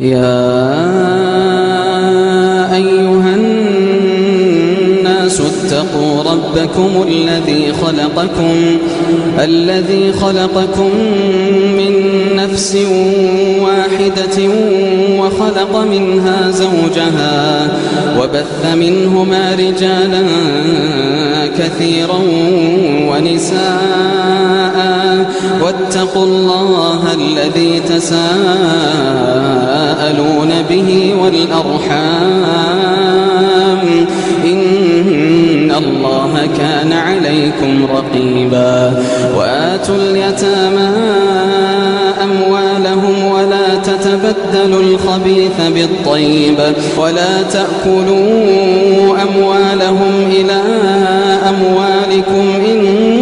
يا أيها الناس اتقوا ربكم الذي خلقكم الذي خلقكم من نفس واحدة وخلق منها زوجها وبث منهما رجالا كثيرا ونساء واتقوا الله الذي تساءلون به والأرحام. إن الله كان عليكم رقيبا. وآتوا اليتامى أموالهم ولا تتبدلوا الخبيث بالطيب. ولا تأكلوا أموالهم إلى أموالكم إنه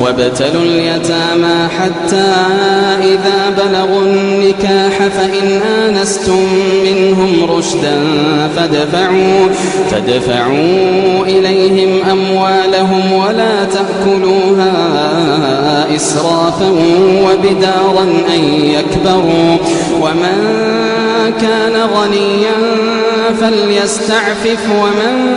وابتلوا اليتامى حتى إذا بلغوا النكاح فإن آنستم منهم رشدا فادفعوا فادفعوا إليهم أموالهم ولا تأكلوها إسرافا وبدارا أن يكبروا ومن كان غنيا فليستعفف ومن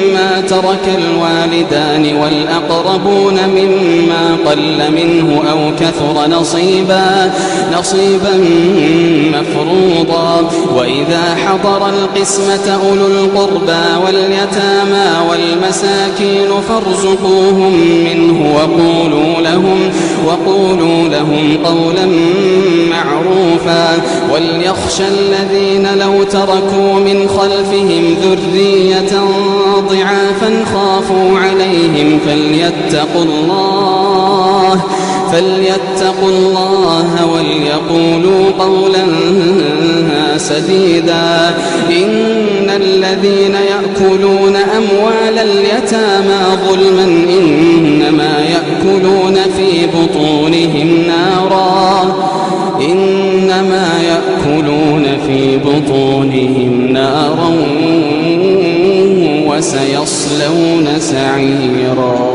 ترك الوالدان والأقربون مما قل منه أو كثر نصيبا نصيبا مفروضا. وإذا حضر القسمة أولو القربى واليتامى والمساكين فارزقوهم منه وقولوا لهم وقولوا لهم قولا معروفا. وليخشى الذين لو تركوا من خلفهم ذرية ضعافا خافوا عليهم فليتقوا الله فليتقوا الله وليقولوا قولا سديدا. إن الذين يأكلون أموال اليتامى ظلما إنما يأكلون في بطونهم نارا إنما يأكلون في بطونهم وسيصلون سعيرا.